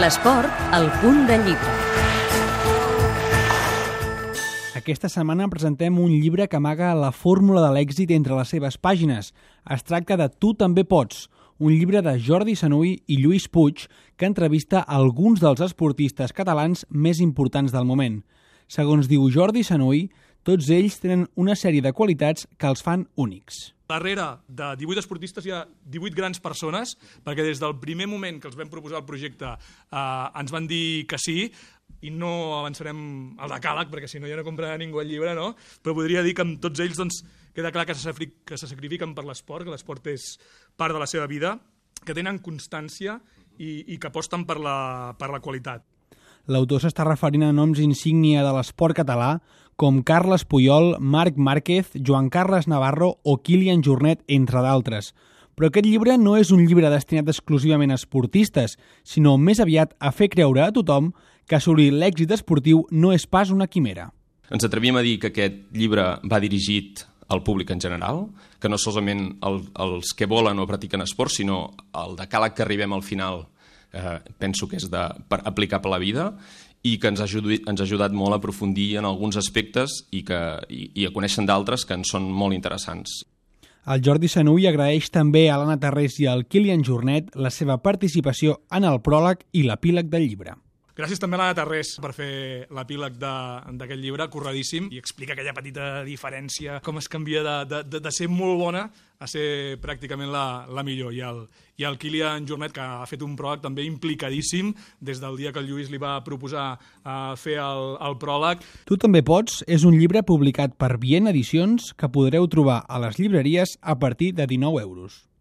L'esport, al punt de llibre. Aquesta setmana presentem un llibre que amaga la fórmula de l'èxit entre les seves pàgines. Es tracta de Tu també pots, un llibre de Jordi Sanui i Lluís Puig que entrevista alguns dels esportistes catalans més importants del moment. Segons diu Jordi Sanui, tots ells tenen una sèrie de qualitats que els fan únics. Darrere de 18 esportistes hi ha 18 grans persones, perquè des del primer moment que els vam proposar el projecte eh, ens van dir que sí, i no avançarem al decàleg, perquè si no ja no comprarà ningú el llibre, no? però podria dir que amb tots ells doncs, queda clar que se, que se sacrifiquen per l'esport, que l'esport és part de la seva vida, que tenen constància i, i que aposten per la, per la qualitat. L'autor s'està referint a noms insígnia de l'esport català com Carles Puyol, Marc Márquez, Joan Carles Navarro o Kilian Jornet, entre d'altres. Però aquest llibre no és un llibre destinat exclusivament a esportistes, sinó més aviat a fer creure a tothom que assolir l'èxit esportiu no és pas una quimera. Ens atrevim a dir que aquest llibre va dirigit al públic en general, que no solament el, els que volen o practiquen esport, sinó el decàleg que arribem al final eh, penso que és de, per aplicar per la vida i que ens ha, ajudat, ens ha ajudat molt a aprofundir en alguns aspectes i, que, i, i a conèixer d'altres que ens són molt interessants. El Jordi Sanui agraeix també a l'Anna Tarrés i al Kilian Jornet la seva participació en el pròleg i l'epíleg del llibre. Gràcies també a l'Anna Tarrés per fer l'epíleg d'aquest llibre, corredíssim, i explica aquella petita diferència, com es canvia de, de, de, de ser molt bona a ser pràcticament la, la millor. I el, I el Kilian Jornet, que ha fet un pròleg també implicadíssim des del dia que el Lluís li va proposar uh, fer el, el pròleg. Tu també pots és un llibre publicat per Vient Edicions que podreu trobar a les llibreries a partir de 19 euros.